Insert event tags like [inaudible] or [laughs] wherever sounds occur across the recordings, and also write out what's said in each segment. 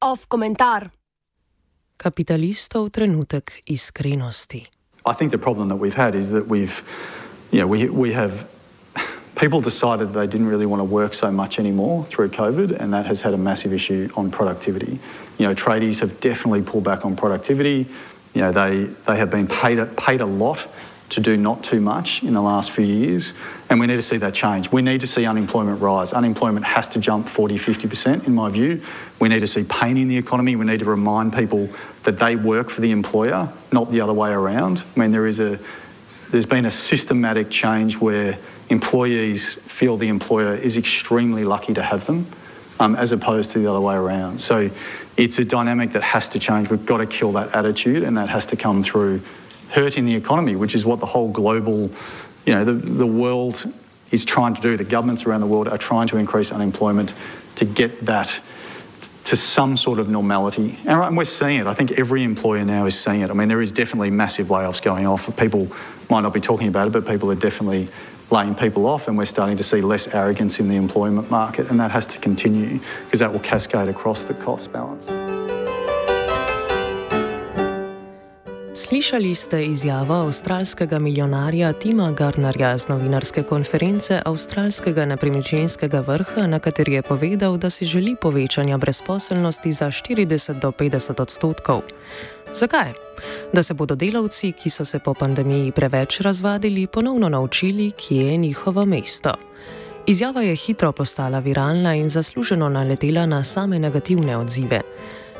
Off komentar. Kapitalistov trenutek iskrenosti. I think the problem that we've had is that we've, you know, we, we have people decided they didn't really want to work so much anymore through COVID, and that has had a massive issue on productivity. You know, tradies have definitely pulled back on productivity. You know, they, they have been paid a, paid a lot to do not too much in the last few years, and we need to see that change. We need to see unemployment rise. Unemployment has to jump 40, 50%, in my view. We need to see pain in the economy. We need to remind people that they work for the employer, not the other way around. I mean, there is a, there's been a systematic change where employees feel the employer is extremely lucky to have them, um, as opposed to the other way around. So it's a dynamic that has to change. We've got to kill that attitude, and that has to come through hurting the economy, which is what the whole global, you know, the, the world is trying to do. The governments around the world are trying to increase unemployment to get that to some sort of normality. And we're seeing it. I think every employer now is seeing it. I mean, there is definitely massive layoffs going off. People might not be talking about it, but people are definitely laying people off, and we're starting to see less arrogance in the employment market, and that has to continue because that will cascade across the cost balance. Slišali ste izjavo avstralskega milijonarja Tima Gardnerja z novinarske konference avstralskega nepremičninskega vrha, na kateri je povedal, da si želi povečanja brezposelnosti za 40 do 50 odstotkov. Zakaj? Da se bodo delavci, ki so se po pandemiji preveč razvadili, ponovno naučili, kje je njihovo mesto. Izjava je hitro postala viralna in zasluženo naletela na same negativne odzive.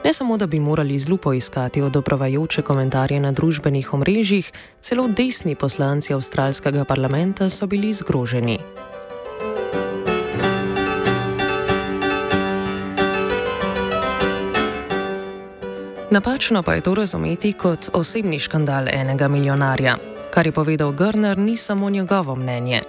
Ne samo, da bi morali z lupo iskati odobravajoče komentarje na družbenih omrežjih, celo desni poslanci avstralskega parlamenta so bili zgroženi. Napačno pa je to razumeti kot osebni škandal enega milijonarja. Kar je povedal Grner, ni samo njegovo mnenje.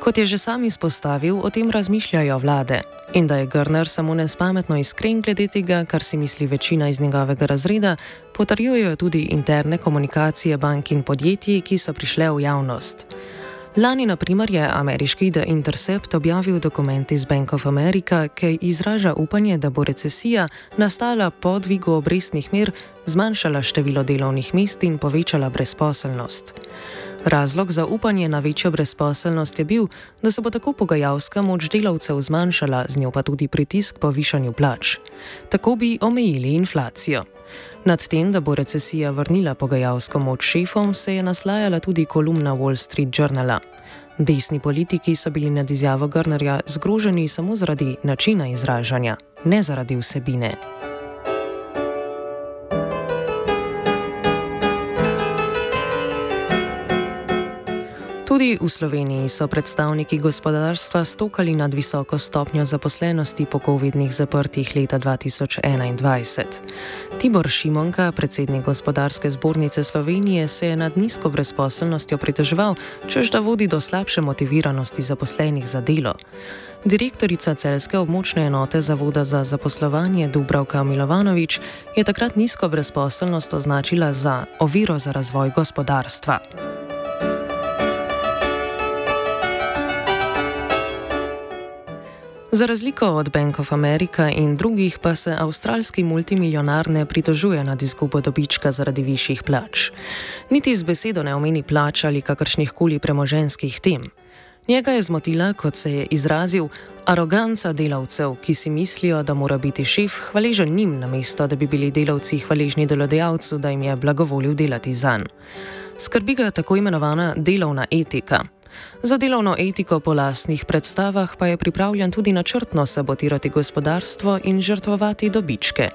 Kot je že sam izpostavil, o tem razmišljajo vlade. In da je Grner samo nespametno iskren glede tega, kar si misli večina iz njegovega razreda, potrjujejo tudi interne komunikacije bank in podjetij, ki so prišle v javnost. Lani, na primer, je ameriški The Intercept objavil dokument iz Bank of America, ki izraža upanje, da bo recesija nastala po dvigu obrestnih mer, zmanjšala število delovnih mest in povečala brezposelnost. Razlog za upanje na večjo brezposelnost je bil, da se bo tako pogajalska moč delavcev zmanjšala, z njo pa tudi pritisk po višanju plač. Tako bi omejili inflacijo. Nad tem, da bo recesija vrnila pogajalsko moč šefom, se je naslajala tudi kolumna Wall Street Journala. Desni politiki so bili nad izjavo Grnerja zgroženi samo zaradi načina izražanja, ne zaradi vsebine. Tudi v Sloveniji so predstavniki gospodarstva stokali nad visoko stopnjo zaposlenosti po COVID-nih zaprtih leta 2021. Tibor Šimonka, predsednik gospodarske zbornice Slovenije, se je nad nizko brezposelnostjo pritoževal, čež da vodi do slabše motiviranosti zaposlenih za delo. Direktorica celske območne enote Zavoda za zaposlovanje Dubravka Milovanovič je takrat nizko brezposelnost označila za oviro za razvoj gospodarstva. Za razliko od Bank of America in drugih pa se avstralski multimiljonar ne pritožuje nad izgubo dobička zaradi višjih plač. Niti z besedo ne omeni plač ali kakršnih koli premoženskih tem. Njega je zmotila, kot se je izrazil, aroganca delavcev, ki si mislijo, da mora biti šef hvaležen njim, namesto da bi bili delavci hvaležni delodajalcu, da jim je blagovolil delati za njim. Skrbi ga tako imenovana delovna etika. Za delovno etiko po lastnih predstavah pa je pripravljen tudi načrtno sabotirati gospodarstvo in žrtvovati dobičke.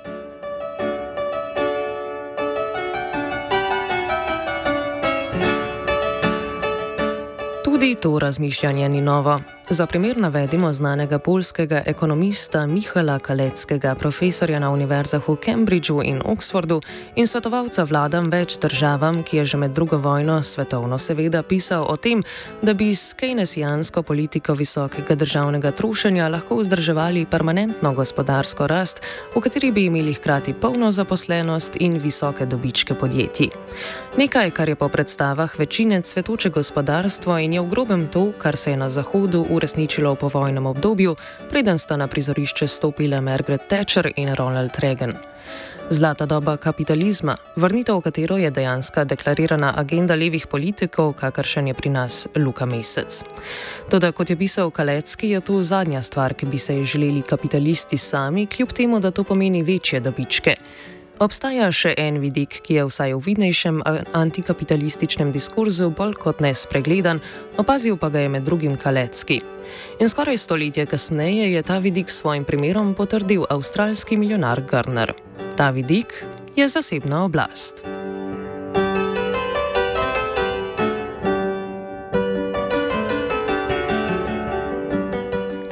Tudi to razmišljanje ni novo. Za primer navedimo znanega polskega ekonomista Mihala Kaleckega, profesorja na univerzah v Cambridgeu in Oxfordu in svetovalca vladam več državam, ki je že med drugo vojno svetovno seveda pisal o tem, da bi s keynesijansko politiko visokega državnega trošenja lahko vzdrževali permanentno gospodarsko rast, v kateri bi imeli hkrati polno zaposlenost in visoke dobičke podjetij. Nekaj, kar je po predstavah večine cvetoče gospodarstvo in je v grobem to, kar se je na Zahodu uresničilo v povojnem obdobju, preden sta na prizorišče stopile Margaret Thatcher in Ronald Reagan. Zlata doba kapitalizma, vrnitev v katero je dejansko deklarirana agenda levih politikov, kakršen je pri nas Luka Mesec. Toda, kot je pisal Kalecki, je to zadnja stvar, ki bi se ji želeli kapitalisti sami, kljub temu, da to pomeni večje dobičke. Obstaja še en vidik, ki je vsaj v vidnejšem antikapitalističnem diskurzu bolj kot ne spregledan, opazil pa ga je med drugim Kalecki. In skoraj stoletje kasneje je ta vidik s svojim primerom potrdil avstralski milijonar Garner. Ta vidik je zasebna oblast.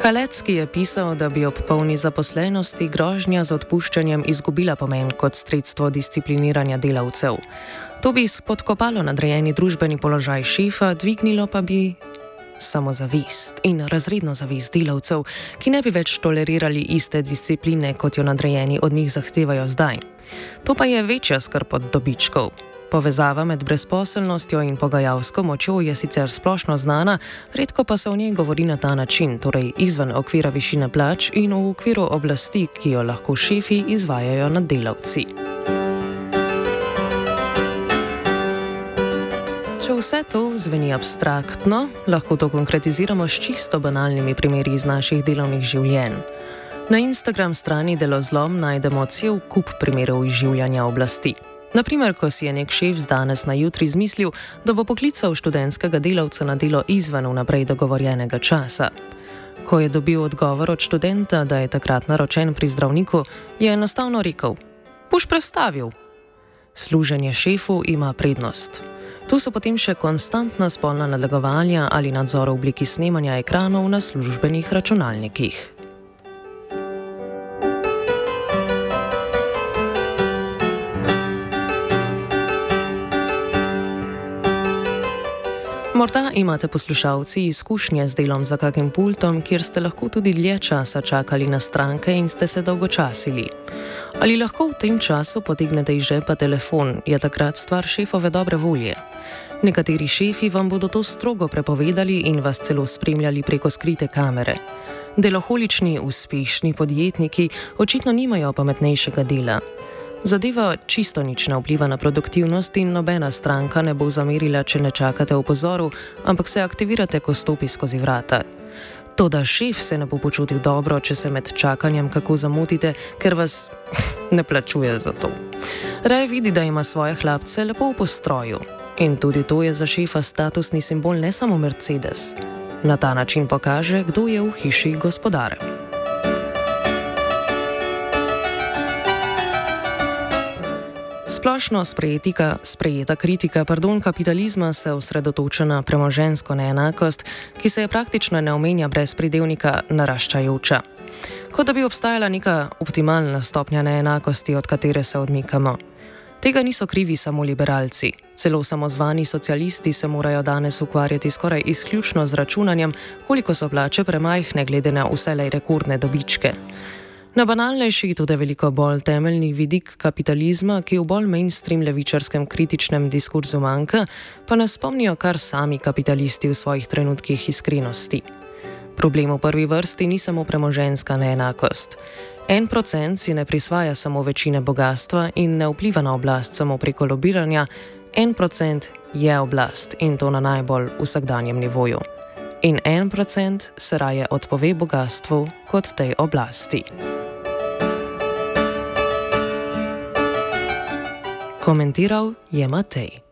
Kalecki je pisal, da bi ob polni zaposlenosti grožnja z odpuščanjem izgubila pomen kot sredstvo discipliniranja delavcev. To bi spodkopalo nadrejeni družbeni položaj šefa, dvignilo pa bi samozavest in razredno zavest delavcev, ki ne bi več tolerirali iste discipline, kot jo nadrejeni od njih zahtevajo zdaj. To pa je večja skrb od dobičkov. Povezava med brezposelnostjo in pogajalsko močjo je sicer splošno znana, redko pa se o njej govori na ta način, torej izven okvira višine plač in v okviru oblasti, ki jo lahko šefi izvajajo nad delavci. Če vse to zveni abstraktno, lahko to konkretiziramo s čisto banalnimi primeri iz naših delovnih življenj. Na Instagram strani Delozlom najdemo cel kup primerov izživljanja oblasti. Naprimer, ko si je nek šef z danes na jutri zmislil, da bo poklical študentskega delavca na delo izven vnaprej dogovorjenega časa. Ko je dobil odgovor od študenta, da je takrat naročen pri zdravniku, je enostavno rekel: Puš predstavil. Služenje šefu ima prednost. Tu so potem še konstantna spolna nadlegovanja ali nadzor v obliki snemanja ekranov na službenih računalnikih. Morda imate poslušalci izkušnje z delom za kakim pultom, kjer ste lahko tudi dlje časa čakali na stranke in ste se dolgočasili. Ali lahko v tem času potegnete iz žepa telefon, je takrat stvar šefove dobre volje. Nekateri šefi vam bodo to strogo prepovedali in vas celo spremljali preko skrite kamere. Deloholični, uspešni podjetniki očitno nimajo pametnejšega dela. Zadeva čisto nič ne vpliva na produktivnost in nobena stranka ne bo zamerila, če ne čakate v pozoru, ampak se aktivirate, ko stopi skozi vrata. To, da šef se ne bo počutil dobro, če se med čakanjem kako zamotite, ker vas [laughs] ne plačuje za to. Rej vidi, da ima svoje hlapce lepo v postroju. In tudi to je za šefa statusni simbol ne samo Mercedes. Na ta način pokaže, kdo je v hiši gospodar. Splošno sprejetika, sprejeta kritika pardon, kapitalizma se osredotoča na premožensko neenakost, ki se je praktično ne omenja brez pridevnika naraščajoča. Kot da bi obstajala neka optimalna stopnja neenakosti, od katere se odmikamo. Tega niso krivi samo liberalci. Celo samozvani socialisti se morajo danes ukvarjati skoraj izključno z računanjem, koliko so plače premajhne glede na vselej rekordne dobičke. Na banalnejši, tudi veliko bolj temeljni vidik kapitalizma, ki v bolj mainstream levičarskem kritičnem diskurzu manjka, pa nas spomnijo kar sami kapitalisti v svojih trenutkih iskrenosti. Problem v prvi vrsti ni samo premoženska neenakost. En procent si ne prisvaja samo večine bogatstva in ne vpliva na oblast samo preko lobiranja, en procent je oblast in to na najbolj vsakdanjem nivoju. In en procent se raje odpove bogatstvu kot tej oblasti. Komentiral je Matej.